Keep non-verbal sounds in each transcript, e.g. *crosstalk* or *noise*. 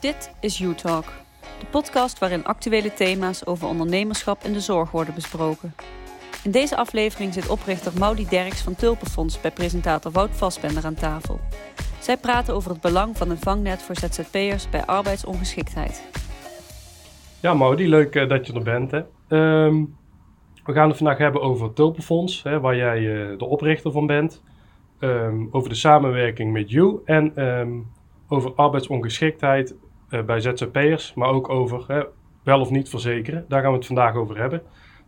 Dit is U-Talk, de podcast waarin actuele thema's over ondernemerschap in de zorg worden besproken. In deze aflevering zit oprichter Maudie Derks van Tulpenfonds bij presentator Wout Vastbender aan tafel. Zij praten over het belang van een vangnet voor ZZP'ers bij arbeidsongeschiktheid. Ja, Maudie, leuk eh, dat je er bent. Hè. Ehm, we gaan het vandaag hebben over Tulpenfonds, hè, waar jij uh, de oprichter van bent. Ehm, over de samenwerking met You en ehm, over arbeidsongeschiktheid uh, bij ZZP'ers, maar ook over wel of niet verzekeren. Daar gaan we het vandaag over hebben.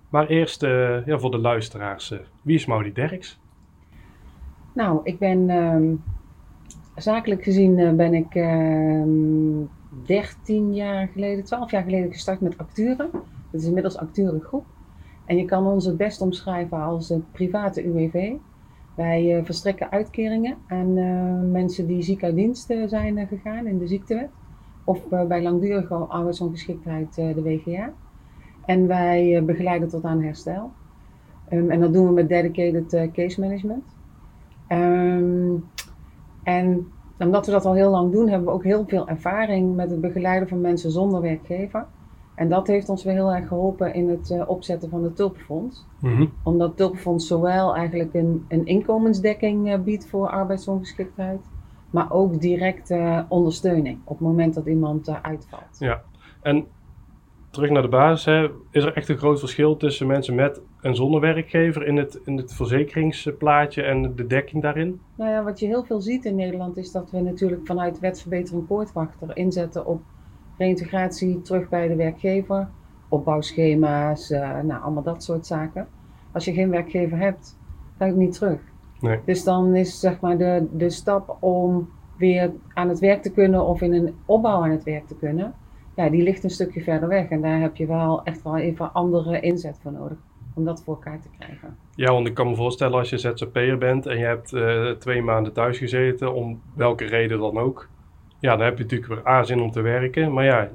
Maar eerst uh, ja, voor de luisteraars, wie is Maudie Derks? Nou, ik ben zakelijk gezien ben ik 13 jaar geleden, 12 jaar geleden gestart met Acturen. Dat is inmiddels Acturengroep. En je kan ons het best omschrijven als het private UWV. Wij verstrekken uitkeringen aan mensen die ziek uit dienst zijn gegaan in de ziektewet. Of bij langdurige arbeidsongeschiktheid de WGA. En wij begeleiden tot aan herstel. Um, en dat doen we met dedicated case management. Um, en omdat we dat al heel lang doen, hebben we ook heel veel ervaring met het begeleiden van mensen zonder werkgever. En dat heeft ons weer heel erg geholpen in het uh, opzetten van het Tulpenfonds. Mm Omdat het Tulpenfonds zowel eigenlijk een, een inkomensdekking uh, biedt voor arbeidsongeschiktheid, maar ook directe ondersteuning op het moment dat iemand uitvalt. Ja, en terug naar de basis, hè, is er echt een groot verschil tussen mensen met en zonder werkgever in het, in het verzekeringsplaatje en de dekking daarin? Nou ja, wat je heel veel ziet in Nederland is dat we natuurlijk vanuit wetverbetering poortwachter inzetten op reintegratie terug bij de werkgever, opbouwschema's, uh, nou allemaal dat soort zaken. Als je geen werkgever hebt, ga je niet terug. Nee. Dus dan is zeg maar de, de stap om weer aan het werk te kunnen of in een opbouw aan het werk te kunnen, ja, die ligt een stukje verder weg. En daar heb je wel echt wel even andere inzet voor nodig om dat voor elkaar te krijgen. Ja, want ik kan me voorstellen als je ZZP'er bent en je hebt uh, twee maanden thuis gezeten, om welke reden dan ook. Ja, dan heb je natuurlijk weer aanzin om te werken. Maar ja,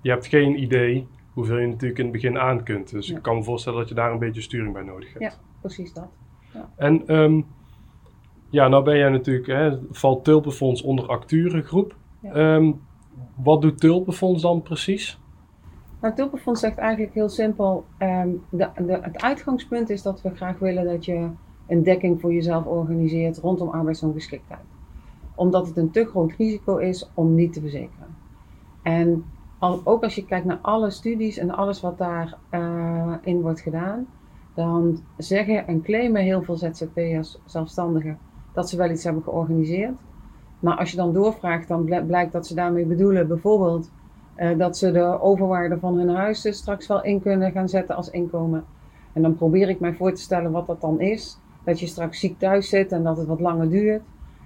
je hebt geen idee hoeveel je natuurlijk in het begin aan kunt. Dus ik kan me voorstellen dat je daar een beetje sturing bij nodig hebt. Ja, precies dat. Ja. En um, ja, nou ben jij natuurlijk, hè, valt Tulpenfonds onder Acturengroep. Um, wat doet Tulpenfonds dan precies? Nou, Tulpenfonds zegt eigenlijk heel simpel: um, de, de, het uitgangspunt is dat we graag willen dat je een dekking voor jezelf organiseert rondom arbeidsongeschiktheid. Omdat het een te groot risico is om niet te verzekeren. En al, ook als je kijkt naar alle studies en alles wat daarin uh, in wordt gedaan, dan zeggen en claimen heel veel ZZP'ers, zelfstandigen, dat ze wel iets hebben georganiseerd. Maar als je dan doorvraagt, dan blijkt dat ze daarmee bedoelen bijvoorbeeld uh, dat ze de overwaarde van hun huis straks wel in kunnen gaan zetten als inkomen. En dan probeer ik mij voor te stellen wat dat dan is. Dat je straks ziek thuis zit en dat het wat langer duurt.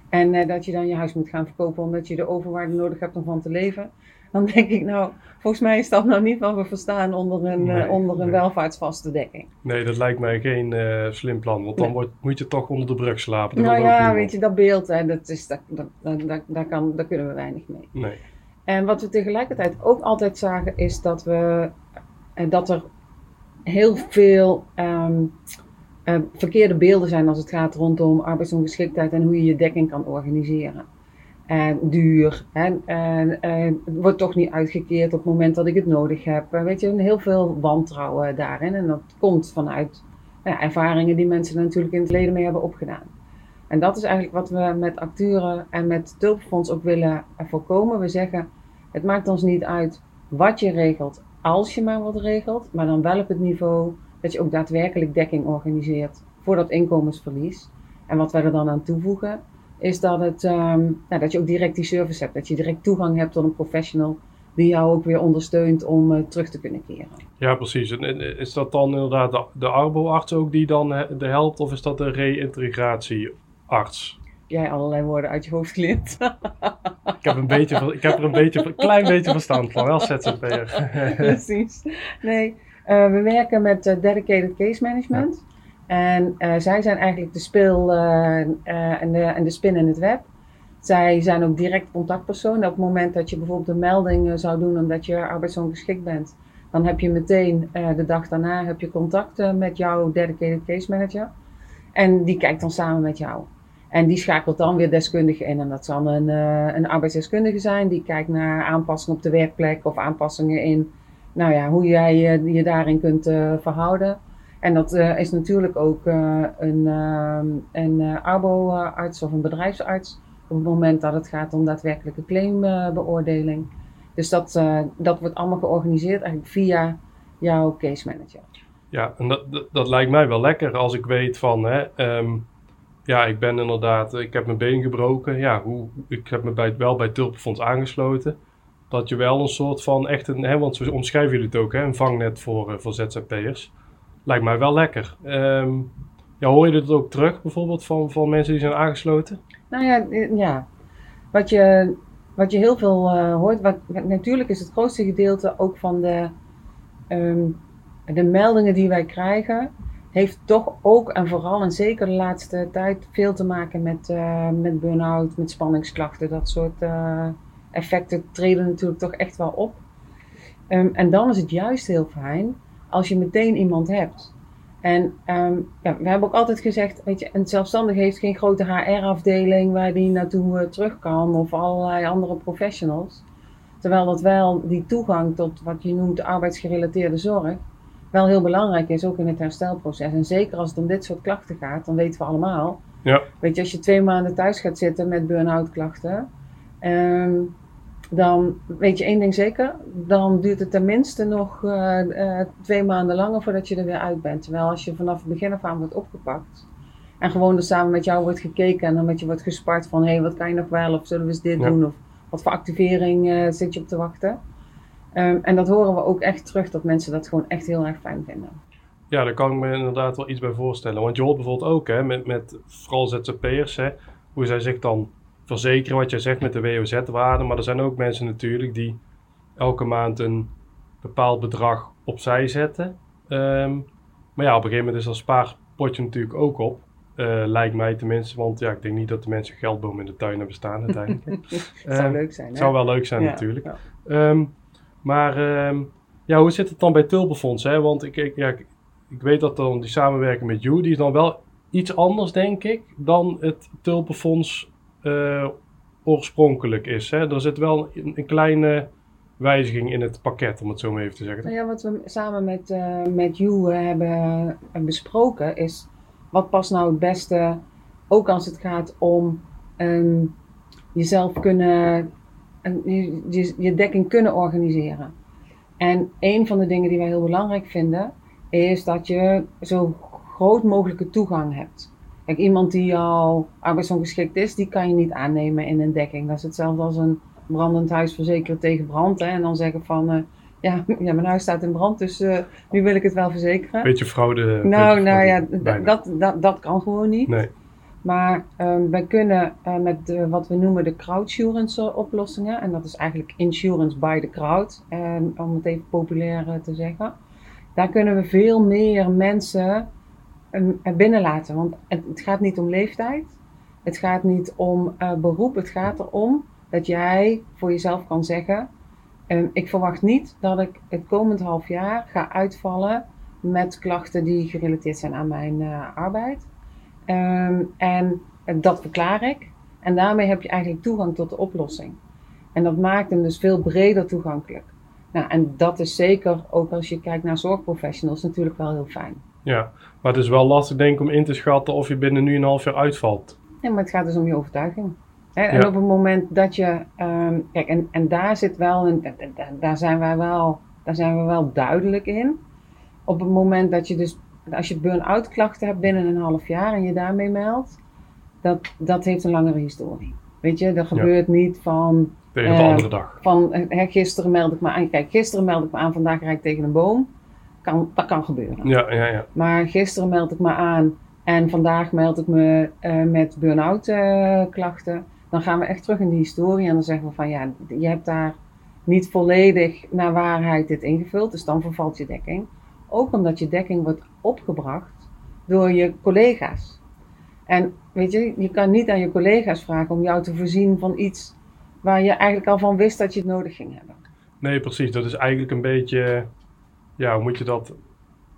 En uh, dat je dan je huis moet gaan verkopen omdat je de overwaarde nodig hebt om van te leven. Dan denk ik, nou, volgens mij is dat nou niet wat we verstaan onder een, nee, uh, onder een nee. welvaartsvaste dekking. Nee, dat lijkt mij geen uh, slim plan, want dan wordt, moet je toch onder de brug slapen. Dat nou ja, weet je, dat beeld, hè, dat is, dat, dat, dat, daar, kan, daar kunnen we weinig mee. Nee. En wat we tegelijkertijd ook altijd zagen, is dat, we, dat er heel veel um, uh, verkeerde beelden zijn als het gaat rondom arbeidsongeschiktheid en hoe je je dekking kan organiseren en duur. En, en, wordt toch niet uitgekeerd op het moment dat ik het nodig heb. Weet je, heel veel wantrouwen daarin. En dat komt vanuit ja, ervaringen die mensen natuurlijk in het verleden mee hebben opgedaan. En dat is eigenlijk wat we met acteuren en met Tulpenfonds ook willen voorkomen. We zeggen, het maakt ons niet uit wat je regelt, als je maar wat regelt. Maar dan wel op het niveau dat je ook daadwerkelijk dekking organiseert voor dat inkomensverlies. En wat wij er dan aan toevoegen, is dat, het, um, nou, dat je ook direct die service hebt. Dat je direct toegang hebt tot een professional die jou ook weer ondersteunt om uh, terug te kunnen keren. Ja, precies. En is dat dan inderdaad de, de arbo-arts ook die dan de helpt of is dat de reïntegratiearts? Jij allerlei woorden uit je hoofd leert. *laughs* ik, heb een beetje, ik heb er een, beetje, een klein beetje verstand van, wel ZZP'er. *laughs* precies. Nee, uh, we werken met uh, dedicated case management. Ja. En uh, zij zijn eigenlijk de speel uh, uh, en, de, en de spin in het web. Zij zijn ook direct contactpersoon. Op het moment dat je bijvoorbeeld een melding zou doen omdat je arbeidsongeschikt bent, dan heb je meteen de dag daarna heb je contact met jouw dedicated case manager. En die kijkt dan samen met jou. En die schakelt dan weer deskundigen in. En dat zal een, een arbeidsdeskundige zijn die kijkt naar aanpassingen op de werkplek of aanpassingen in nou ja, hoe jij je, daarin kunt verhouden. En dat uh, is natuurlijk ook een, een arbo-arts of een bedrijfsarts op het moment dat het gaat om daadwerkelijke claimbeoordeling. Dus dat, dat wordt allemaal georganiseerd eigenlijk via jouw case manager. Ja, en dat, dat, lijkt mij wel lekker als ik weet van, hè, um, ja, ik ben inderdaad, ik heb mijn been gebroken. Ja, hoe, ik heb me bij, wel bij Tulpenfonds aangesloten. Dat je wel een soort van echt een, hè, want zo omschrijven jullie het ook, hè, een vangnet voor, uh, voor ZZP'ers. Lijkt mij wel lekker. Um, ja, hoor je dit ook terug bijvoorbeeld van, van mensen die zijn aangesloten? Nou ja, ja. Wat, je, wat je heel veel uh, hoort, wat, natuurlijk is het grootste gedeelte ook van de um, de meldingen die wij krijgen, heeft toch ook en vooral en zeker de laatste tijd veel te maken met, uh, met burn-out, met spanningsklachten. Dat soort effecten treden natuurlijk toch echt wel op. Um, en dan is het juist heel fijn als je meteen iemand hebt. En um, ja, we hebben ook altijd gezegd, weet je, een zelfstandige heeft geen grote HR-afdeling waar die naartoe uh, terug kan of allerlei andere professionals. Terwijl dat wel die toegang tot wat je noemt arbeidsgerelateerde zorg, wel heel belangrijk is, ook in het herstelproces. En zeker als het om dit soort klachten gaat, dan weten we allemaal. Ja. Weet je, als je twee maanden thuis gaat zitten met burn-out klachten, um, dan weet je één ding zeker, dan duurt het tenminste nog uh, uh, twee maanden langer voordat je er weer uit bent. Terwijl als je vanaf het begin af aan wordt opgepakt en gewoon er samen met jou wordt gekeken en dan met je wordt gespart van hé, hey, wat kan je nog wel of zullen we eens dit doen of wat voor activering uh, zit je op te wachten. Um, en dat horen we ook echt terug, dat mensen dat gewoon echt heel erg fijn vinden. Ja, daar kan ik me inderdaad wel iets bij voorstellen. Want je hoort bijvoorbeeld ook, hè, met, met vooral ZZP'ers, hè, hoe zij zich dan verzekeren, wat jij zegt met de WOZ-waarde. Maar er zijn ook mensen natuurlijk die elke maand een bepaald bedrag opzij zetten. Um, maar ja, op een gegeven moment is dat spaarpotje natuurlijk ook op. Uh, lijkt mij tenminste, want ja, ik denk niet dat de mensen geldbomen in de tuin hebben staan uiteindelijk. *laughs* Het zou uh, leuk zijn. Het zou wel leuk zijn ja, natuurlijk. Ja. Um, maar ja, hoe zit het dan bij Tulpenfonds? Hè? Want ik, ik, ja, ik, ik weet dat dan die samenwerking met You, die is dan wel iets anders, denk ik, dan het Tulpenfonds uh, oorspronkelijk is. Hè? Er zit wel een, kleine wijziging in het pakket, om het zo maar even te zeggen. Nou ja, wat we samen met, uh, met You hebben besproken is, wat past nou het beste, ook als het gaat om um, jezelf kunnen je, je, je dekking kunnen organiseren. En een van de dingen die wij heel belangrijk vinden, is dat je zo groot mogelijke toegang hebt. Kijk, iemand die al arbeidsongeschikt is, die kan je niet aannemen in een dekking. Dat is hetzelfde als een brandend huis verzekeren tegen brand. Hè? En dan zeggen van, uh, ja, *laughs* ja, mijn huis staat in brand, dus uh, nu wil ik het wel verzekeren. Beetje fraude. Nou, nou ja, dat, dat, dat kan gewoon niet. Nee. Maar um, wij kunnen uh, met de, wat we noemen de crowdsurance oplossingen, en dat is eigenlijk insurance by the crowd, um, om het even populair te zeggen. Daar kunnen we veel meer mensen binnenlaten. Want het, gaat niet om leeftijd, het gaat niet om uh, beroep, het gaat erom dat jij voor jezelf kan zeggen: Ik verwacht niet dat ik het komend half jaar ga uitvallen met klachten die gerelateerd zijn aan mijn arbeid. Um, en dat verklaar ik. En daarmee heb je eigenlijk toegang tot de oplossing. En dat maakt hem dus veel breder toegankelijk. Nou, en dat is zeker, ook als je kijkt naar zorgprofessionals, natuurlijk wel heel fijn. Ja, maar het is wel lastig denk ik om in te schatten of je binnen nu een half jaar uitvalt. Ja, maar het gaat dus om je overtuiging. En ja. op het moment dat je, um, kijk, en, en daar zit wel, een, daar zijn wij wel, daar zijn we wel duidelijk in. Op het moment dat je dus als je burn-out klachten hebt binnen een half jaar en je daarmee meldt, dat, dat heeft een langere historie. Weet je, dat gebeurt niet van. Tegen de uh, andere dag. Van hè, gisteren meld ik me aan. Kijk, gisteren meld ik me aan, vandaag rijd ik tegen een boom. Kan, dat kan gebeuren. Ja, ja, ja. Maar gisteren meld ik me aan en vandaag meld ik me uh, met burn-out uh, klachten. Dan gaan we echt terug in die historie en dan zeggen we van ja, je hebt daar niet volledig naar waarheid dit ingevuld, dus dan vervalt je dekking. Ook omdat je dekking wordt opgebracht door je collega's. En weet je, je kan niet aan je collega's vragen om jou te voorzien van iets waar je eigenlijk al van wist dat je het nodig ging hebben. Nee, precies. Dat is eigenlijk een beetje, ja, hoe moet je dat,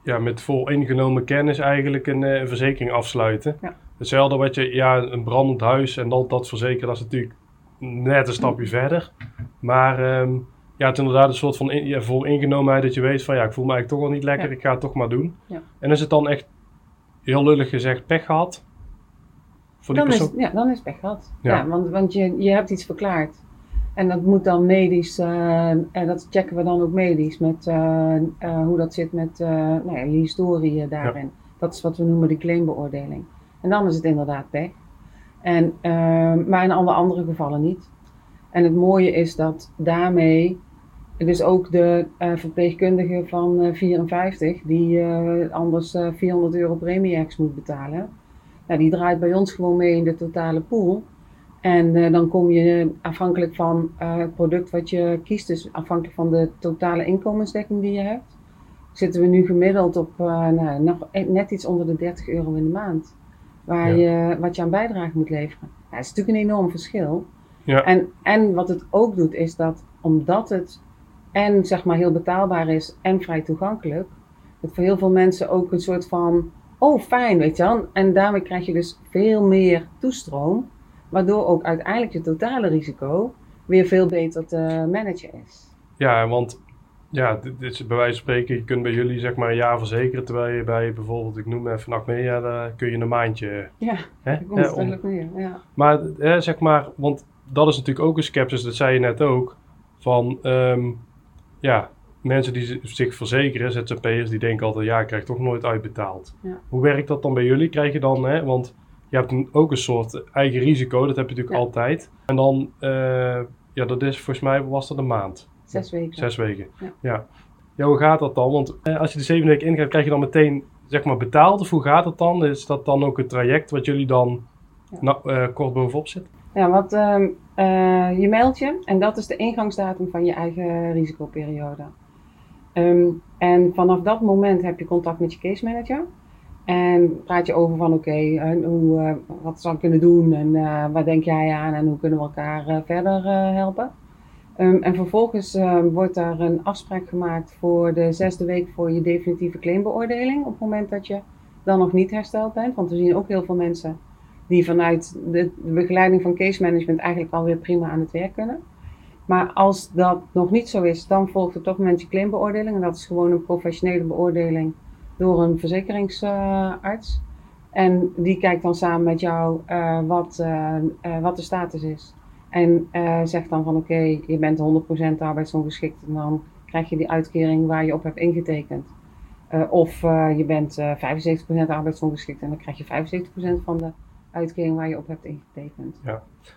ja, met vol ingenomen kennis eigenlijk een, uh, verzekering afsluiten. Ja. hetzelfde wat je, ja, een brandend huis en dan dat verzekeren, dat is natuurlijk net een stapje verder. Maar ehm, ja, het is inderdaad een soort van in, ja, vol ingenomenheid dat je weet van ja, ik voel me eigenlijk toch wel niet lekker, Ja. ik ga het toch maar doen. Ja. En is het dan echt, heel lullig gezegd, pech gehad? Voor die Dan is, ja, dan is het pech gehad. Ja. Ja. want want je, je hebt iets verklaard. En dat moet dan medisch, eh, en dat checken we dan ook medisch, met eh, eh, hoe dat zit met nou ja, je historie daarin. Dat is wat we noemen de claimbeoordeling. En dan is het inderdaad pech. En, eh, maar in alle andere gevallen niet. En het mooie is dat daarmee, dus ook de verpleegkundige van eh, 54, die anders eh, 400 euro premie-ex moet betalen, nou, die draait bij ons gewoon mee in de totale pool. En eh, dan kom je afhankelijk van eh, het product wat je kiest, dus afhankelijk van de totale inkomensdekking die je hebt, zitten we nu gemiddeld op eh, nou, nog e- net iets onder de 30 euro in de maand. Waar je, wat je aan bijdrage moet leveren. Ja, dat is natuurlijk een enorm verschil. Ja. En, en wat het ook doet, is dat omdat het en zeg maar heel betaalbaar is en vrij toegankelijk, het voor heel veel mensen ook een soort van, oh fijn, weet je wel. En daarmee krijg je dus veel meer toestroom, waardoor ook uiteindelijk je totale risico weer veel beter te managen is. Ja, want ja, dit, dit is bij wijze van spreken, je kunt bij jullie zeg maar een jaar verzekeren, terwijl je bij bijvoorbeeld, ik noem even Achmea, daar kun je een maandje. Ja, Hè, komt hè, om-. Ja. Maar hè, zeg maar, want dat is natuurlijk ook een sceptisch, dat zei je net ook, van ehm, ja, mensen die zi- zich verzekeren, ZZP'ers, die denken altijd, ja, ik krijg toch nooit uitbetaald. Ja. Hoe werkt dat dan bij jullie? Krijg je dan, hè, want je hebt een- ook een soort eigen risico, dat heb je natuurlijk Ja. altijd. En dan, eh, ja, dat is volgens mij, was dat een maand. Zes weken. Zes weken. Ja. Ja. ja. hoe gaat dat dan? Want eh, als je de zeven weken ingaat, krijg je dan meteen zeg maar betaald? Of hoe gaat het dan? Is dat dan ook het traject wat jullie dan Ja. nou, eh, kort bovenop zit? Ja, wat ehm, eh, je meldt je en dat is de ingangsdatum van je eigen risicoperiode. Ehm, en vanaf dat moment heb je contact met je case manager. En praat je over van oké, eh, hoe, eh, wat zou ik kunnen doen en eh, waar denk jij aan en hoe kunnen we elkaar verder helpen. Ehm, en vervolgens eh, wordt er een afspraak gemaakt voor de zesde week voor je definitieve claimbeoordeling. Op het moment dat je dan nog niet hersteld bent. Want we zien ook heel veel mensen die vanuit de, de begeleiding van case management eigenlijk alweer prima aan het werk kunnen. Maar als dat nog niet zo is, dan volgt op dat moment je claimbeoordeling. En dat is gewoon een professionele beoordeling door een verzekeringsarts. en die kijkt dan samen met jou eh, wat, eh, eh, wat de status is. En zegt dan van oké, je bent 100% arbeidsongeschikt en dan krijg je die uitkering waar je op hebt ingetekend. Of je bent eh 75% arbeidsongeschikt en dan krijg je 75% van de uitkering waar je op hebt ingetekend.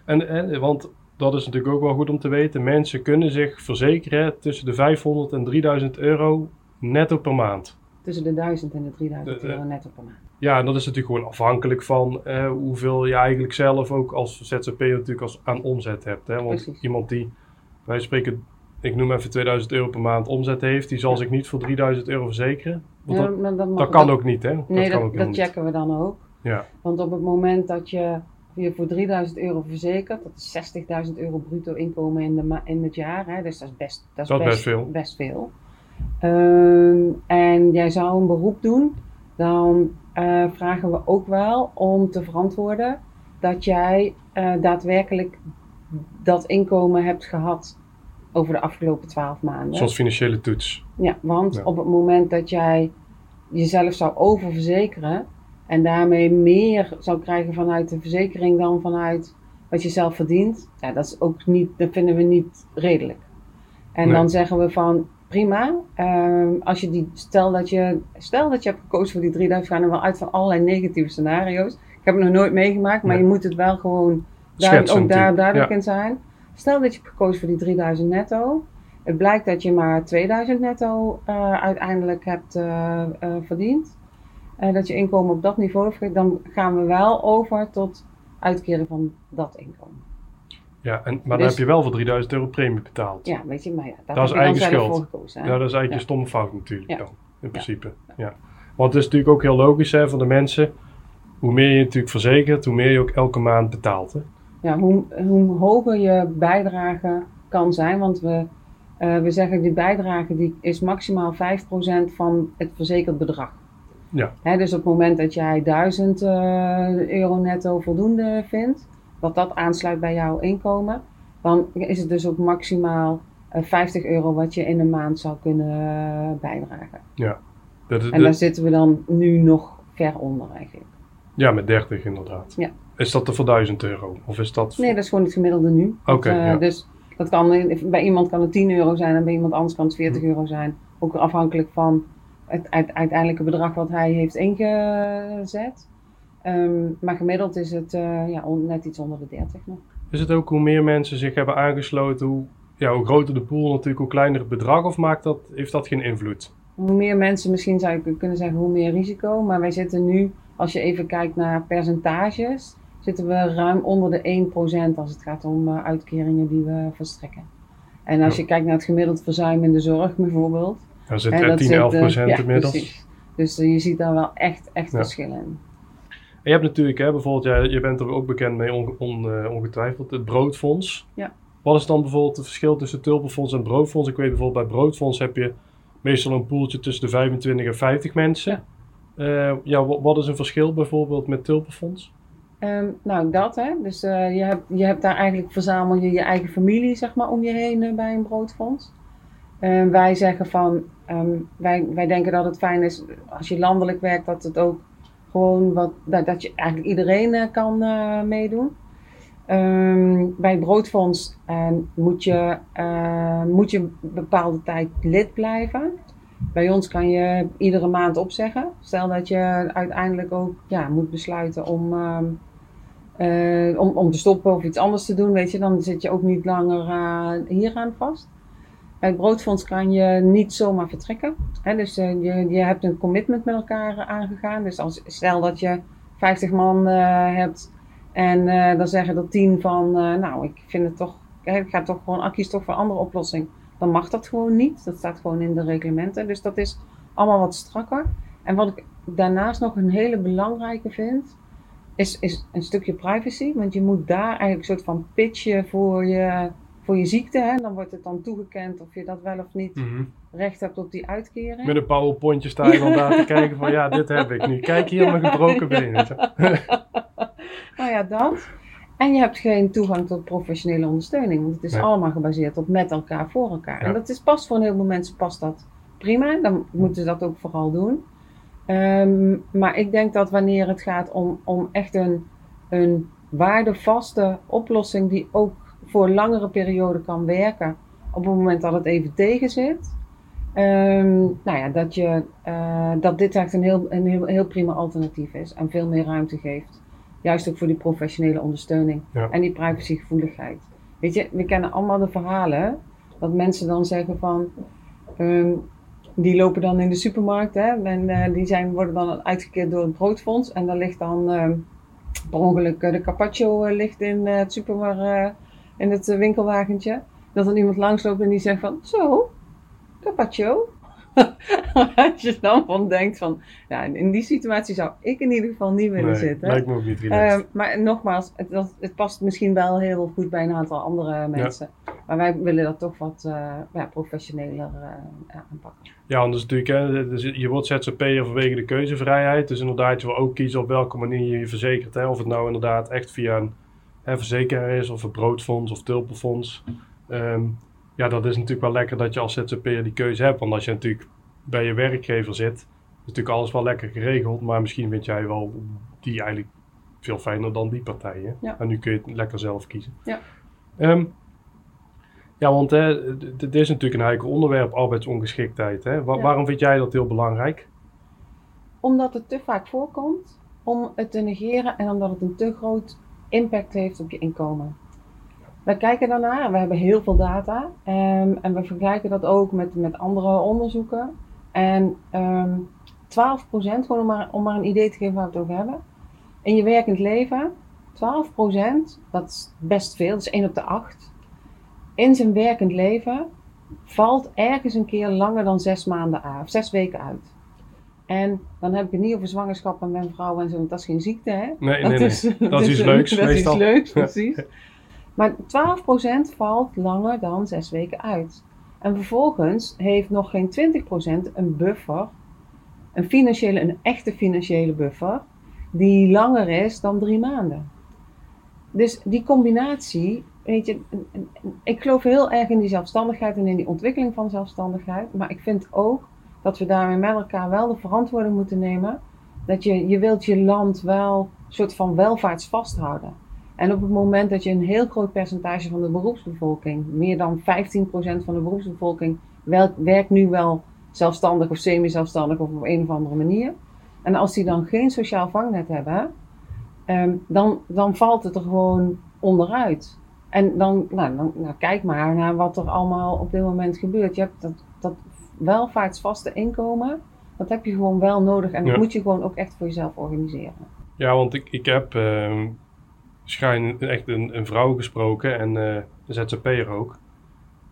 En, en, want dat is natuurlijk ook wel goed om te weten. Mensen kunnen zich verzekeren tussen de 500 en 3000 euro netto per maand. Tussen de 1000 en de 3000 De- de- euro netto per maand. Ja, en dat is natuurlijk gewoon afhankelijk van eh, hoeveel je eigenlijk zelf ook als ZZP'er natuurlijk als, aan omzet hebt. Hè? Want Precies. iemand die, wij spreken, ik noem even 2000 euro per maand omzet heeft, die zal Ja. zich niet voor 3000 euro verzekeren. Want Ja, dat, maar dat, mag- dat kan ook niet, hè? Nee, dat kan ook dat, niet. checken we dan ook. Ja, Want op het moment dat je je voor 3000 euro verzekert, dat is 60.000 euro bruto inkomen in, de ma- in het jaar. Hè? Dus dat is best, dat is Dat is best, best veel. best veel. Ehm, en jij zou een beroep doen, dan eh, vragen we ook wel om te verantwoorden dat jij eh, daadwerkelijk dat inkomen hebt gehad over de afgelopen 12 maanden. zoals financiële toets. Ja, want Ja. op het moment dat jij jezelf zou oververzekeren en daarmee meer zou krijgen vanuit de verzekering dan vanuit wat je zelf verdient, ja, dat is ook niet, dat vinden we niet redelijk. En Nee. dan zeggen we van prima, ehm, als je die, stel dat je, stel dat je hebt gekozen voor die 3000, we gaan er wel uit van allerlei negatieve scenario's. Ik heb het nog nooit meegemaakt, maar je moet het wel gewoon daar, ook daar duidelijk ja. in zijn. Stel dat je hebt gekozen voor die 3000 netto. Het blijkt dat je maar 2000 netto eh, uiteindelijk hebt eh, eh, verdiend. Dat je inkomen op dat niveau heeft. Dan gaan we wel over tot uitkeren van dat inkomen. Ja, en, maar dan Dus- heb je wel voor 3000 euro premie betaald. Ja, weet je, maar ja, daar Dat is eigen schuld. gekozen. Ja, dat is eigenlijk Ja. een stomme fout natuurlijk Ja. dan, in principe. Ja. Want het is natuurlijk ook heel logisch hè, voor de mensen. Hoe meer je natuurlijk verzekert, hoe meer je ook elke maand betaalt. Hè? Ja, hoe, hoe hoger je bijdrage kan zijn, want we, eh, we zeggen die bijdrage die is maximaal 5% van het verzekerd bedrag. Ja. Hè, dus op het moment dat jij 1000 eh, euro netto voldoende vindt, dat dat aansluit bij jouw inkomen, dan is het dus ook maximaal eh, 50 euro wat je in een maand zou kunnen eh, bijdragen. Dat is- En daar dat- zitten we dan nu nog ver onder eigenlijk. ja, met 30 inderdaad. Ja. Is dat er voor 1000 euro? Of is dat... Nee, dat is gewoon het gemiddelde nu. Oké, Dat, eh, ja. Dus dat kan, bij iemand kan het 10 euro zijn en bij iemand anders kan het Hm. 40 euro zijn. Ook afhankelijk van het uit- uiteindelijke bedrag wat hij heeft ingezet. Ehm, maar gemiddeld is het eh, ja, on- net iets onder de 30 nog. Is het ook hoe meer mensen zich hebben aangesloten, hoe, ja, hoe groter de pool natuurlijk, hoe kleiner het bedrag? Of maakt dat, heeft dat geen invloed? Hoe meer mensen, misschien zou je kunnen zeggen, hoe meer risico. Maar wij zitten nu, als je even kijkt naar percentages, zitten we ruim onder de 1% als het gaat om eh, uitkeringen die we verstrekken. En als Ja. je kijkt naar het gemiddeld verzuim in de zorg bijvoorbeeld, Dan zit er dat 10, zit, 11 eh, procent ja, inmiddels. precies. Dus eh, je ziet daar wel echt, echt verschillen in. Je hebt natuurlijk, hè, bijvoorbeeld, jij, je bent er ook bekend mee, on, on- eh, ongetwijfeld, het broodfonds. Ja. Wat is dan bijvoorbeeld het verschil tussen het tulpenfonds en het broodfonds? Ik weet bijvoorbeeld bij broodfonds heb je meestal een poeltje tussen de 25 en 50 mensen. Ja, ja wa- wat is een verschil bijvoorbeeld met tulpenfonds? Ehm, nou, dat hè. Dus eh, je, hebt, je hebt daar eigenlijk verzamel je je eigen familie zeg maar om je heen eh, bij een broodfonds. Ehm, wij zeggen van, ehm, wij, wij denken dat het fijn is als je landelijk werkt, dat het ook gewoon wat, dat, dat je eigenlijk iedereen eh, kan eh, meedoen. Ehm, bij het broodfonds ehm, moet, je, eh, moet je een bepaalde tijd lid blijven. Bij ons kan je iedere maand opzeggen. Stel dat je uiteindelijk ook ja, moet besluiten om, ehm, eh, om, om te stoppen of iets anders te doen, weet je, dan zit je ook niet langer hieraan vast. Bij het broodfonds kan je niet zomaar vertrekken. Hè, dus eh, je, je hebt een commitment met elkaar aangegaan. Dus als, stel dat je 50 man eh, hebt en eh, dan zeggen er 10 van, nou, ik vind het toch, ik ga toch gewoon, ik kies toch voor een andere oplossing. Dan mag dat gewoon niet. Dat staat gewoon in de reglementen. Dus dat is allemaal wat strakker. En wat ik daarnaast nog een hele belangrijke vind, is, is een stukje privacy. Want je moet daar eigenlijk een soort van pitchen voor je, voor je ziekte. Hè? Dan wordt het dan toegekend of je dat wel of niet recht hebt op die uitkering. Met een powerpointje sta je dan daar te kijken van ja, dit heb ik nu. Kijk hier mijn gebroken benen. *laughs* *laughs* Nou ja, dat. En je hebt geen toegang tot professionele ondersteuning. Want het is Nee. allemaal gebaseerd op met elkaar, voor elkaar. Ja. En dat is past voor een heleboel mensen past dat prima. Dan moeten ze dat ook vooral doen. Ehm, maar ik denk dat wanneer het gaat om, om echt een, een waardevaste oplossing die ook voor een langere periode kan werken. Op het moment dat het even tegen zit. ehm, nou ja, dat, je, eh, dat dit echt een heel, een heel, heel prima alternatief is. En veel meer ruimte geeft. Juist ook voor die professionele ondersteuning. Ja. En die privacygevoeligheid. Weet je, we kennen allemaal de verhalen. Dat mensen dan zeggen van... ehm, die lopen dan in de supermarkt. Hè, en eh, die zijn, worden dan uitgekeerd door het broodfonds. En daar ligt dan ehm, per ongeluk eh, de carpaccio ligt in het supermarkt. In het eh, winkelwagentje. Dat dan iemand langsloopt en die zegt van... Zo, carpaccio? *laughs* Als je dan van denkt van... Ja, in die situatie zou ik in ieder geval niet willen Nee, zitten. lijkt me ook niet relaxed. Ehm, maar nogmaals, het, dat, het past misschien wel heel goed bij een aantal andere mensen. Maar wij willen dat toch wat eh, ja, professioneler eh, aanpakken. Ja, anders natuurlijk, hè, je wordt ZZP'er vanwege de keuzevrijheid. Dus inderdaad, je wil ook kiezen op welke manier je je verzekert. Hè. Of het nou inderdaad echt via een hè, verzekeraar is, of een broodfonds of tulpenfonds. Ehm, ja, dat is natuurlijk wel lekker dat je als ZZP'er die keuze hebt. Want als je natuurlijk bij je werkgever zit, is natuurlijk alles wel lekker geregeld. Maar misschien vind jij wel die eigenlijk veel fijner dan die partijen. Ja. En nu kun je het lekker zelf kiezen. Ja. Ehm, ja, want hè, dit is natuurlijk een heikel onderwerp, arbeidsongeschiktheid. Hè? Wa- Ja. Waarom vind jij dat heel belangrijk? Omdat het te vaak voorkomt om het te negeren en omdat het een te groot impact heeft op je inkomen. We kijken daarnaar, we hebben heel veel data ehm, en we vergelijken dat ook met, met andere onderzoeken. En ehm 12%, gewoon om maar, om maar een idee te geven waar we het over hebben. In je werkend leven, 12%, dat is best veel, dat is 1 op de 8. In zijn werkend leven valt ergens een keer langer dan 6 maanden of 6 weken uit. En dan heb ik het niet over zwangerschap en mijn vrouw en zo, want dat is geen ziekte, hè? Nee, nee, nee. Dat is *laughs* iets leuks Dat is iets leuks, Ja. precies. Maar 12% valt langer dan 6 weken uit. En vervolgens heeft nog geen 20% een buffer een financiële, een echte financiële buffer, die langer is dan drie maanden. Dus die combinatie, weet je, ik geloof heel erg in die zelfstandigheid en in die ontwikkeling van zelfstandigheid. Maar ik vind ook dat we daarmee met elkaar wel de verantwoording moeten nemen. Dat je, je wilt je land wel een soort van welvaarts vasthouden. En op het moment dat je een heel groot percentage van de beroepsbevolking, meer dan 15% van de beroepsbevolking, werkt nu wel zelfstandig of semi-zelfstandig of op een of andere manier. En als die dan geen sociaal vangnet hebben, Ehm, dan, dan valt het er gewoon onderuit. En dan, nou, nou, kijk maar naar wat er allemaal op dit moment gebeurt. Je hebt dat, dat welvaartsvaste inkomen, dat heb je gewoon wel nodig. En dat moet je gewoon ook echt voor jezelf organiseren. Ja, want ik, ik heb uh, schijn echt een, een vrouw gesproken en uh, een ZZP'er ook.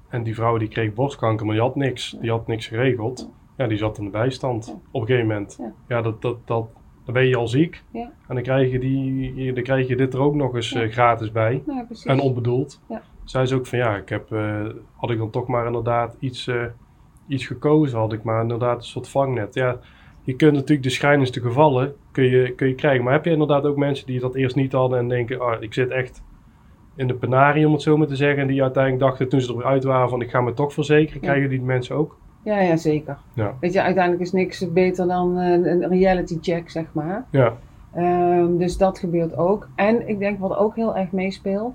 En die vrouw die kreeg borstkanker, maar die had niks. Die had niks geregeld. Ja, die zat in de bijstand op een gegeven moment. Ja, ja dat, dat, dat, dan ben je al ziek. Ja. En dan krijg, je die, dan krijg je dit er ook nog eens eh, gratis bij. Ja, en onbedoeld. Ja. Zij is ook van ja, ik heb, uh, had ik dan toch maar inderdaad iets, uh, iets gekozen. Had ik maar inderdaad een soort vangnet. Ja, je kunt natuurlijk de schrijnendste gevallen kun je, kun je krijgen. Maar heb je inderdaad ook mensen die dat eerst niet hadden en denken, oh, ik zit echt in de penarie om het zo maar te zeggen. En die uiteindelijk dachten toen ze eruit waren van ik ga me toch verzekeren. Krijgen die mensen ook? Ja, ja zeker. Ja. Weet je, uiteindelijk is niks beter dan een reality check, zeg maar. Ja. Um, dus dat gebeurt ook. En ik denk wat ook heel erg meespeelt,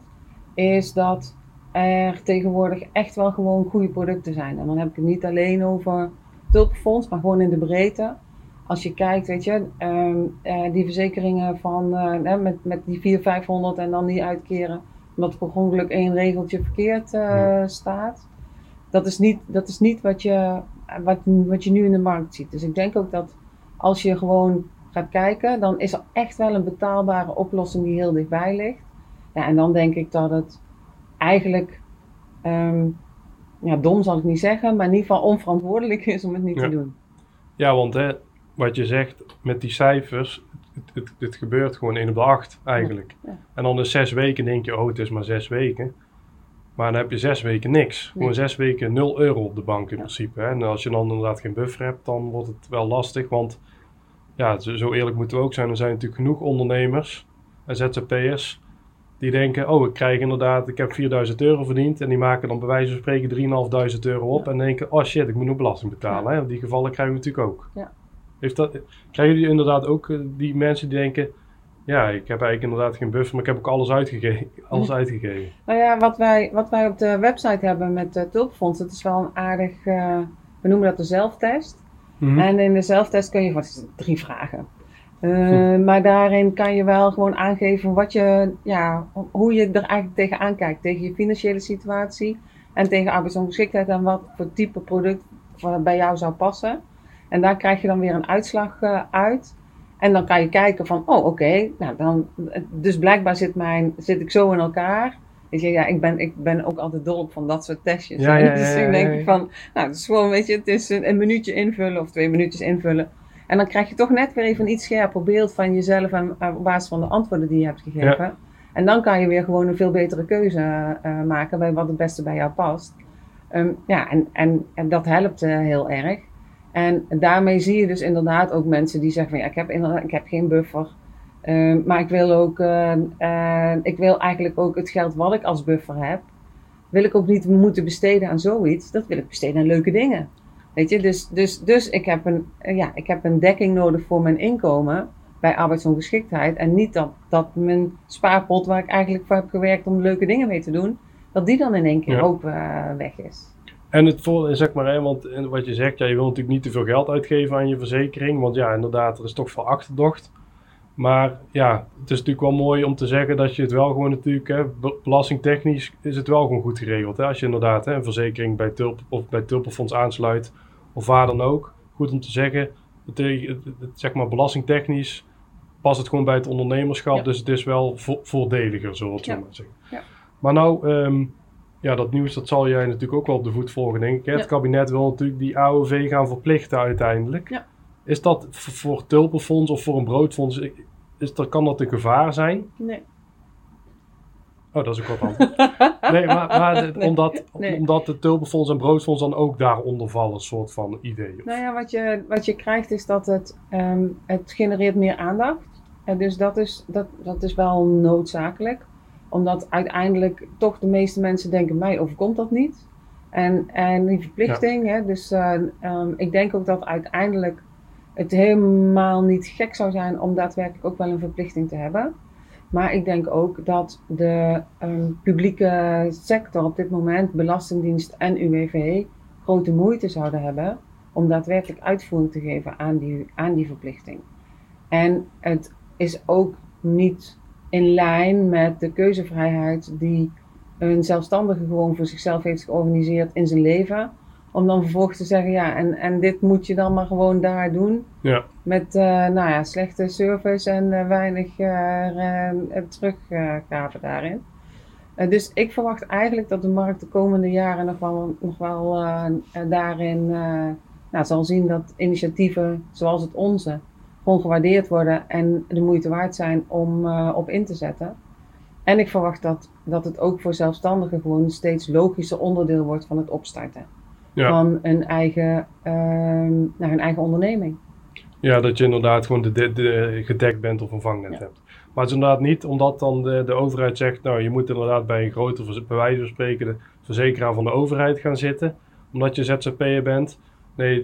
is dat er tegenwoordig echt wel gewoon goede producten zijn. En dan heb ik het niet alleen over tulpenfonds, maar gewoon in de breedte. Als je kijkt, weet je, um, uh, die verzekeringen van uh, met, met die 400, 500 en dan die uitkeren, omdat per ongeluk één regeltje verkeerd uh, ja. staat dat is niet, dat is niet wat, je, wat, wat je nu in de markt ziet. Dus ik denk ook dat als je gewoon gaat kijken, dan is er echt wel een betaalbare oplossing die heel dichtbij ligt. Ja, en dan denk ik dat het eigenlijk, ehm, ja, dom zal ik niet zeggen, maar in ieder geval onverantwoordelijk is om het niet te doen. Ja, want hè, wat je zegt met die cijfers, het, het, gebeurt gewoon 1 op de 8 eigenlijk. En dan in zes weken denk je, oh het is maar zes weken. Maar dan heb je zes weken niks. Gewoon zes weken 0 euro op de bank in principe. Hè? En als je dan inderdaad geen buffer hebt, dan wordt het wel lastig. Want ja, zo eerlijk moeten we ook zijn. Er zijn natuurlijk genoeg ondernemers en ZZP'ers die denken: Oh, ik krijg inderdaad, ik heb 4000 euro verdiend. En die maken dan bij wijze van spreken 3.500 euro op. En denken: Oh shit, ik moet nog belasting betalen. Hè? In die gevallen krijgen we natuurlijk ook. Ja. Heeft dat, krijgen jullie inderdaad ook eh, die mensen die denken: ja, ik heb eigenlijk inderdaad geen buffer, maar ik heb ook alles uitgegeven. *laughs* Alles uitgegeven. Nou ja, wat wij, wat wij op de website hebben met uh, Tulpfonds, dat is wel een aardig, uh, we noemen dat de zelftest. Mhm. En in de zelftest kun je, wat het, drie vragen. Uh, Maar daarin kan je wel gewoon aangeven wat je, ja, hoe je er eigenlijk tegenaan kijkt. Tegen je financiële situatie en tegen arbeidsongeschiktheid en wat voor type product bij jou zou passen. En daar krijg je dan weer een uitslag uit. En dan kan je kijken van, oh oké, nou dan, dus blijkbaar zit, mijn, zit ik zo in elkaar. Weet je, ja, ik ben, ik ben ook altijd dol op van dat soort testjes. Ja, *laughs* ja, dus ik denk van, nou, het is gewoon, weet je, het is een, een, minuutje invullen of twee minuutjes invullen. En dan krijg je toch net weer even een iets scherper beeld van jezelf en op basis van de antwoorden die je hebt gegeven. En dan kan je weer gewoon een veel betere keuze uh, maken bij wat het beste bij jou past. Um, ja, en, en, en dat helpt uh, heel erg. En daarmee zie je dus inderdaad ook mensen die zeggen van ja, ik heb, inderdaad, ik heb geen buffer. Uh, maar ik wil ook, uh, ik wil eigenlijk ook het geld wat ik als buffer heb, wil ik ook niet moeten besteden aan zoiets. Dat wil ik besteden aan leuke dingen. Weet je, dus, dus, dus ik, heb een, ja, ik heb een dekking nodig voor mijn inkomen bij arbeidsongeschiktheid. En niet dat, dat mijn spaarpot waar ik eigenlijk voor heb gewerkt om leuke dingen mee te doen, dat die dan in één keer ook weg is. En het voor, zeg maar, hè, want wat je zegt, ja, je wil natuurlijk niet te veel geld uitgeven aan je verzekering. Want ja, inderdaad, er is toch veel achterdocht. Maar ja, het is natuurlijk wel mooi om te zeggen dat je het wel gewoon natuurlijk, hè, belastingtechnisch is het wel gewoon goed geregeld. Hè? Als je inderdaad hè, een verzekering bij, Tulp, of bij Tulpenfonds aansluit, of waar dan ook. Goed om te zeggen, het, het, zeg maar belastingtechnisch past het gewoon bij het ondernemerschap. Dus het is wel voordeliger, zullen we het zo maar zeggen. Ja. Maar nou, um, ja, dat nieuws dat zal jij natuurlijk ook wel op de voet volgen, denk ik. Het kabinet wil natuurlijk die AOV gaan verplichten uiteindelijk. Ja. Is dat voor tulpenfonds of voor een broodfonds, is dat, kan dat een gevaar zijn? Nee. Oh, dat is ook wat anders. *laughs* nee, maar, maar de- Nee, omdat, nee. omdat de tulpenfonds en broodfonds dan ook daaronder vallen, soort van idee. Nou ja, wat je, wat je krijgt is dat het, ehm, het genereert meer aandacht. En dus dat is, dat, dat is wel noodzakelijk. Omdat uiteindelijk toch de meeste mensen denken, mij overkomt dat niet. En, en die verplichting, hè, dus eh, ehm, ik denk ook dat uiteindelijk het helemaal niet gek zou zijn om daadwerkelijk ook wel een verplichting te hebben. Maar ik denk ook dat de ehm, publieke sector op dit moment, Belastingdienst en UWV, grote moeite zouden hebben om daadwerkelijk uitvoering te geven aan die, aan die verplichting. En het is ook niet in lijn met de keuzevrijheid die een zelfstandige gewoon voor zichzelf heeft georganiseerd in zijn leven. Om dan vervolgens te zeggen, ja, en, en dit moet je dan maar gewoon daar doen. Ja, Met eh, nou ja, slechte service en eh, weinig eh, eh, teruggave daarin. Dus ik verwacht eigenlijk dat de markt de komende jaren nog wel, nog wel daarin nou, zal zien dat initiatieven zoals het onze gewoon gewaardeerd worden en de moeite waard zijn om op in te zetten. En ik verwacht dat, dat het ook voor zelfstandigen gewoon een steeds logischer onderdeel wordt van het opstarten Ja. van een eigen, ehm, nou, hun eigen onderneming. ja, dat je inderdaad gewoon de, de, de- gedekt bent of een vangnet Ja. hebt. Maar het is inderdaad niet omdat dan de, de overheid zegt, nou je moet inderdaad bij een grote, bij wijze van spreken, de verzekeraar van de overheid gaan zitten, omdat je ZZP'er bent. Nee,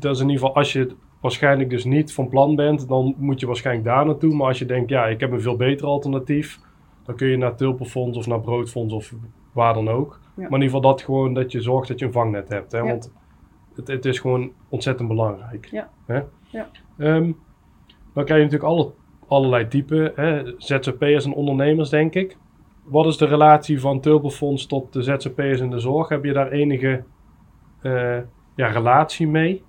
dat is in ieder geval als je waarschijnlijk dus niet van plan bent, dan moet je waarschijnlijk daar naartoe. Maar als je denkt, ja, ik heb een veel beter alternatief, dan kun je naar Tulpenfonds of naar Broodfonds of waar dan ook. Maar in ieder geval dat gewoon dat je zorgt dat je een vangnet hebt. Hè? Want het, het is gewoon ontzettend belangrijk. Ja. Hè? Ja. Ehm, dan krijg je natuurlijk alle, allerlei typen, hè? ZZP'ers en ondernemers, denk ik. Wat is de relatie van Tulpenfonds tot de ZZP'ers in de zorg? Heb je daar enige eh, ja, relatie mee?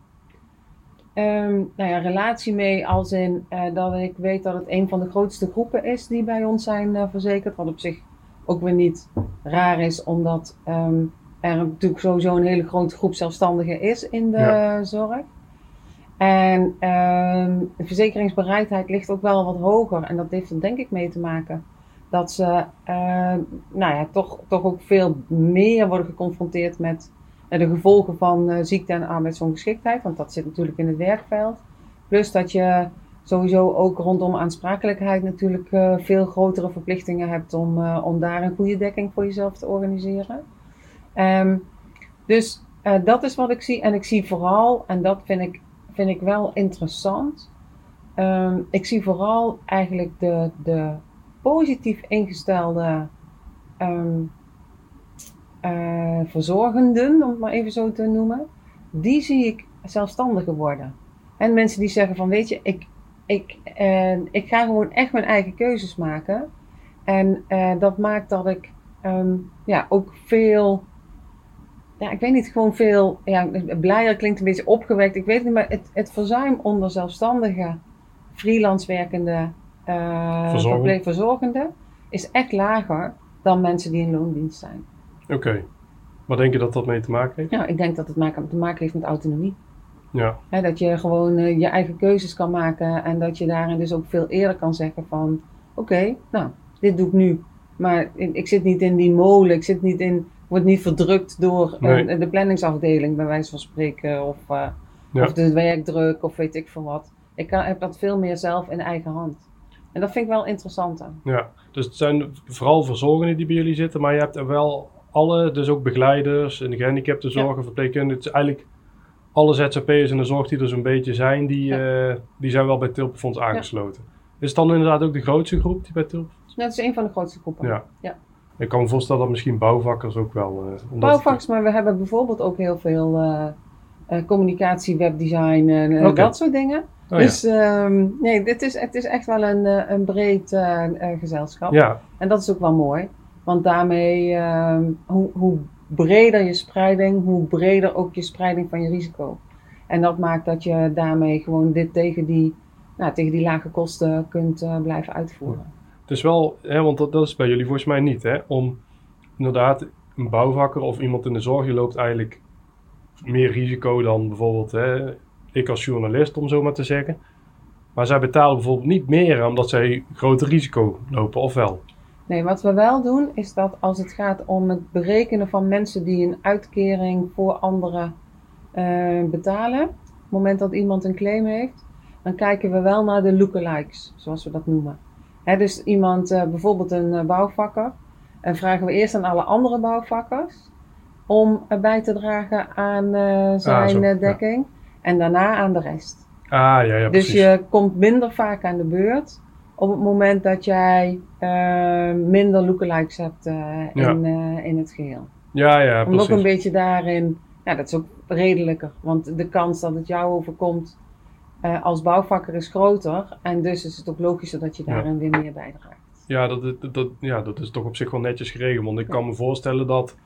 Ehm, nou ja, relatie mee als in eh, dat ik weet dat het een van de grootste groepen is die bij ons zijn eh, verzekerd. Wat op zich ook weer niet raar is, omdat ehm, er natuurlijk sowieso een hele grote groep zelfstandigen is in de Ja. zorg. En ehm, de verzekeringsbereidheid ligt ook wel wat hoger. En dat heeft er denk ik mee te maken dat ze eh, nou ja, toch, toch ook veel meer worden geconfronteerd met eh, de gevolgen van eh, ziekte en arbeidsongeschiktheid. Want dat zit natuurlijk in het werkveld. Plus dat je sowieso ook rondom aansprakelijkheid natuurlijk eh, veel grotere verplichtingen hebt om, eh, om daar een goede dekking voor jezelf te organiseren. Ehm, dus eh, dat is wat ik zie. En ik zie vooral, en dat vind ik, vind ik wel interessant. ehm, ik zie vooral eigenlijk de, de positief ingestelde eh, verzorgenden, om het maar even zo te noemen. Die zie ik zelfstandiger worden. En mensen die zeggen van weet je, ik, ik, eh, ik ga gewoon echt mijn eigen keuzes maken. En eh, dat maakt dat ik ehm, ja, ook veel, ja, ik weet niet, gewoon veel, ja, blijer klinkt een beetje opgewekt. Ik weet het niet, maar het, het verzuim onder zelfstandige, freelance werkende, eh Verzorgend. verpleegverzorgenden is echt lager dan mensen die in loondienst zijn. Oké. Wat denk je dat dat mee te maken heeft? Ja, ik denk dat het te maken heeft met autonomie. Ja, dat je gewoon eh, je eigen keuzes kan maken en dat je daarin dus ook veel eerder kan zeggen van oké, nou, dit doe ik nu. Maar ik, ik zit niet in die molen, ik zit niet in, word niet verdrukt door Nee. een- de planningsafdeling bij wijze van spreken of, eh, Ja. of de werkdruk of weet ik veel wat. Ik kan, heb dat veel meer zelf in eigen hand. En dat vind ik wel interessant aan. ja. Dus het zijn vooral verzorgenden die bij jullie zitten, maar je hebt er wel alle, dus ook begeleiders en de gehandicaptenzorg, verpleegkundigen. Het is eigenlijk alle ZZP'ers in de zorg die er zo'n beetje zijn, die, eh, die zijn wel bij Tulpenfonds aangesloten. Is het dan inderdaad ook de grootste groep die bij Tulpenfonds? Dat is een van de grootste groepen. Ja. Ja. Ik kan me voorstellen dat misschien bouwvakkers ook wel. omdat Bouwvaks, maar we hebben bijvoorbeeld ook heel veel eh, communicatie, webdesign en dat soort dingen. oh, dus ehm, nee, dit is, het is echt wel een, een breed gezelschap. ja. ja, En dat is ook wel mooi. Want daarmee, ehm, hoe, hoe breder je spreiding, hoe breder ook je spreiding van je risico. En dat maakt dat je daarmee gewoon dit tegen die, nou, tegen die lage kosten kunt eh, blijven uitvoeren. Het is wel, hè, want dat, is bij jullie volgens mij niet, hè? Om inderdaad een bouwvakker of iemand in de zorg, je loopt eigenlijk meer risico dan bijvoorbeeld hè, ik als journalist, om zo maar te zeggen. Maar zij betalen bijvoorbeeld niet meer omdat zij groter risico lopen, of wel? Nee, wat we wel doen is dat als het gaat om het berekenen van mensen die een uitkering voor anderen eh, betalen, op het moment dat iemand een claim heeft, dan kijken we wel naar de lookalikes, zoals we dat noemen. Hè, dus iemand, eh, bijvoorbeeld een eh, bouwvakker, en vragen we eerst aan alle andere bouwvakkers om bij te dragen aan zijn zo, ja. dekking en daarna aan de rest. Ah, ja, ja, dus precies. je komt minder vaak aan de beurt op het moment dat jij eh, minder lookalikes hebt eh, in, eh, in het geheel. Ja, ja, Om ook een beetje daarin, ja, dat is ook redelijker, want de kans dat het jou overkomt als bouwvakker is groter en dus is het ook logischer dat je Ja. daarin weer meer bijdraagt. Ja dat, dat, dat, ja, dat is toch op zich wel netjes geregeld. Want ik kan me voorstellen dat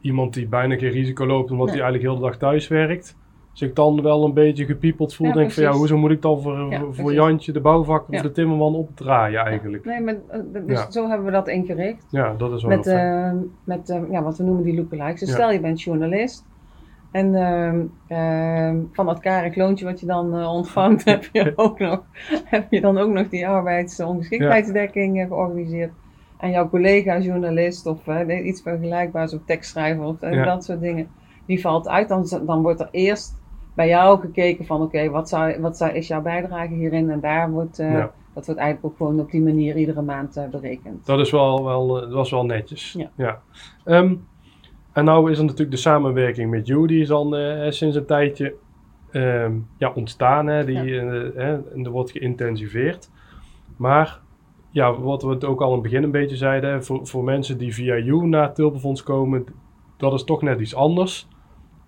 iemand die bijna geen risico loopt omdat Nee. hij eigenlijk heel de dag thuis werkt, zich dan wel een beetje gepiepeld voelt. Ja, Denk van ja, precies. hoezo moet ik dan voor, Ja, voor precies. Jantje, de bouwvakker Ja. of de timmerman opdraaien eigenlijk? Nee, maar eh, dus zo hebben we dat ingericht. Ja, dat is wel Met, heel fijn. eh, met eh, ja, wat we noemen die lookalikes. Dus stel je bent journalist. En ehm, ehm, van dat karig loontje wat je dan eh, ontvangt, *laughs* heb je, ook nog, heb je dan ook nog die arbeidsongeschiktheidsdekking eh, georganiseerd. En jouw collega journalist of iets vergelijkbaars of tekstschrijver of dat soort dingen, die valt uit. Dan, dan wordt er eerst bij jou gekeken van oké, wat, zou, wat zou, is jouw bijdrage hierin? En daar wordt, eh, Ja. dat wordt eigenlijk ook gewoon op die manier iedere maand eh, berekend. Dat is wel, wel, eh, dat was wel netjes. Ja. Ehm, en nou is er natuurlijk de samenwerking met You, die is dan sinds een tijdje ehm, ja, ontstaan. Hè, die, en er wordt geïntensiveerd. Maar ja, wat we het ook al in het begin een beetje zeiden, hè, voor, voor mensen die via You naar het Tulpenfonds komen, dat is toch net iets anders.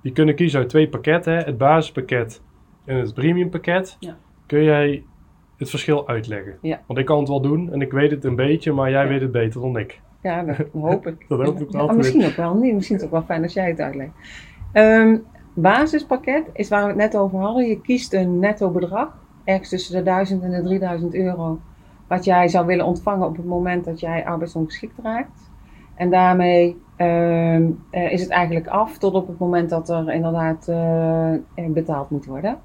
Die kunnen kiezen uit twee pakketten, hè, het basispakket en het premiumpakket. Ja. Kun jij het verschil uitleggen? Ja. Want ik kan het wel doen en ik weet het een beetje, maar jij Ja. weet het beter dan ik. Ja, dat *laughs* hoop ik. Dat hoop ik wel. Ja, misschien ook wel niet. Misschien is het ook wel fijn als jij het uitlegt. Ehm, basispakket is waar we het net over hadden. Je kiest een netto bedrag. Ergens tussen de 1000 en de 3000 euro. Wat jij zou willen ontvangen op het moment dat jij arbeidsongeschikt raakt. En daarmee is het eigenlijk af tot op het moment dat er inderdaad eh, eh, betaald moet worden.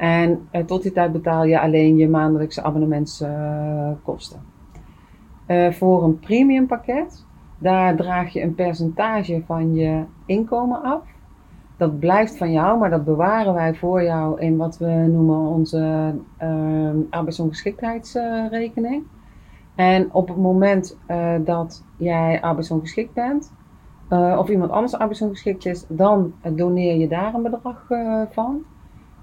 En eh, tot die tijd betaal je alleen je maandelijkse abonnementskosten. Eh, voor een premium pakket, daar draag je een percentage van je inkomen af. Dat blijft van jou, maar dat bewaren wij voor jou in wat we noemen onze ehm arbeidsongeschiktheidsrekening. en op het moment eh, dat jij arbeidsongeschikt bent, eh, of iemand anders arbeidsongeschikt is, dan doneer je daar een bedrag eh, van.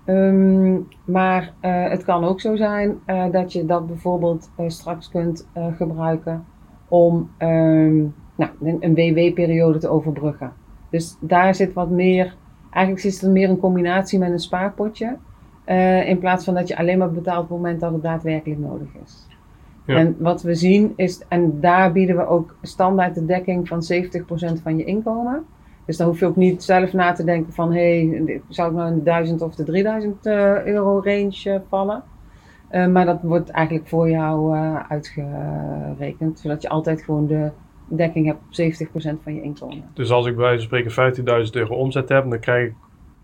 Ehm, maar eh, het kan ook zo zijn dat je dat bijvoorbeeld straks kunt gebruiken om ehm, nou, een, WW-periode te overbruggen. Dus daar zit wat meer, eigenlijk is het meer een combinatie met een spaarpotje. in plaats van dat je alleen maar betaalt op het moment dat het daadwerkelijk nodig is. Ja. En wat we zien is, en daar bieden we ook standaard de dekking van 70% van je inkomen. Dus dan hoef je ook niet zelf na te denken van, hé, hey, zou ik nou in de 1000 of de 3000 eh, euro range eh, vallen? Eh, maar dat wordt eigenlijk voor jou uitgerekend, zodat je altijd gewoon de dekking hebt op 70% van je inkomen. Dus als ik bij wijze van spreken 15.000 euro omzet heb, dan krijg ik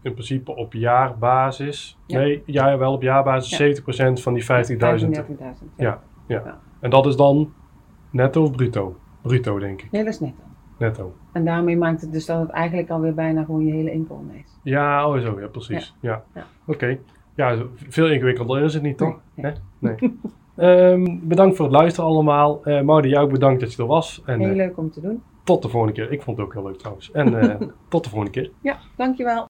in principe op jaarbasis, Ja. nee, ja, wel op jaarbasis 70% van die 50.000. 35.000. Ja. En dat is dan netto of bruto? Bruto, denk ik. Nee, dat is netto. Netto. En daarmee maakt het dus dat het eigenlijk alweer bijna gewoon je hele inkomen is. Ja, oh zo, ja, precies. Ja. Ja. Oké. Ja, veel ingewikkelder is het niet, toch? Nee, Nee. nee. *laughs* Ehm, bedankt voor het luisteren allemaal. Eh Maudi, jou ook bedankt dat je er was. En Heel eh, leuk om te doen. tot de volgende keer. Ik vond het ook heel leuk trouwens. En eh, *laughs* tot de volgende keer. Ja, dankjewel.